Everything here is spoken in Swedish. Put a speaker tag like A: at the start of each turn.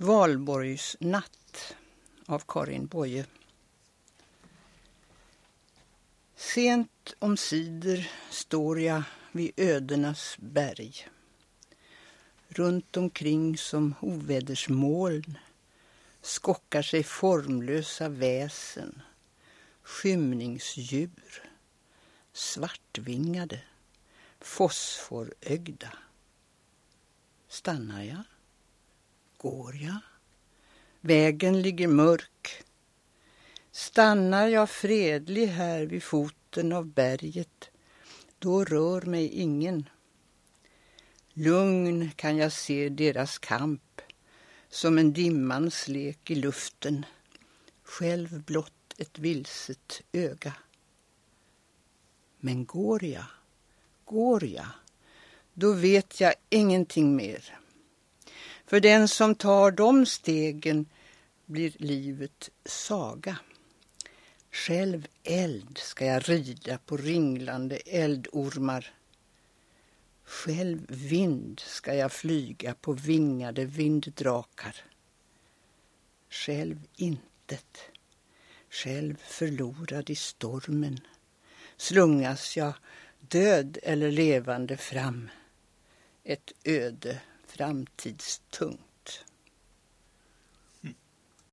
A: Valborgs natt av Karin Boye. Sent om sidor står jag vid ödenas berg. Runt omkring som ovädersmoln skockar sig formlösa väsen, skymningsdjur, svartvingade, fosforögda. Stannar jag? Går jag? Vägen ligger mörk. Stannar jag fredlig här vid foten av berget, då rör mig ingen. Lugn kan jag se deras kamp, som en dimmans lek i luften, själv blott ett vilset öga. Men går jag, går jag, då vet jag ingenting mer. För den som tar de stegen blir livet saga. Själv eld ska jag rida på ringlande eldormar. Själv vind ska jag flyga på vingade vinddrakar. Själv intet, själv förlorad i stormen slungas jag död eller levande fram. Ett öde framtidstung.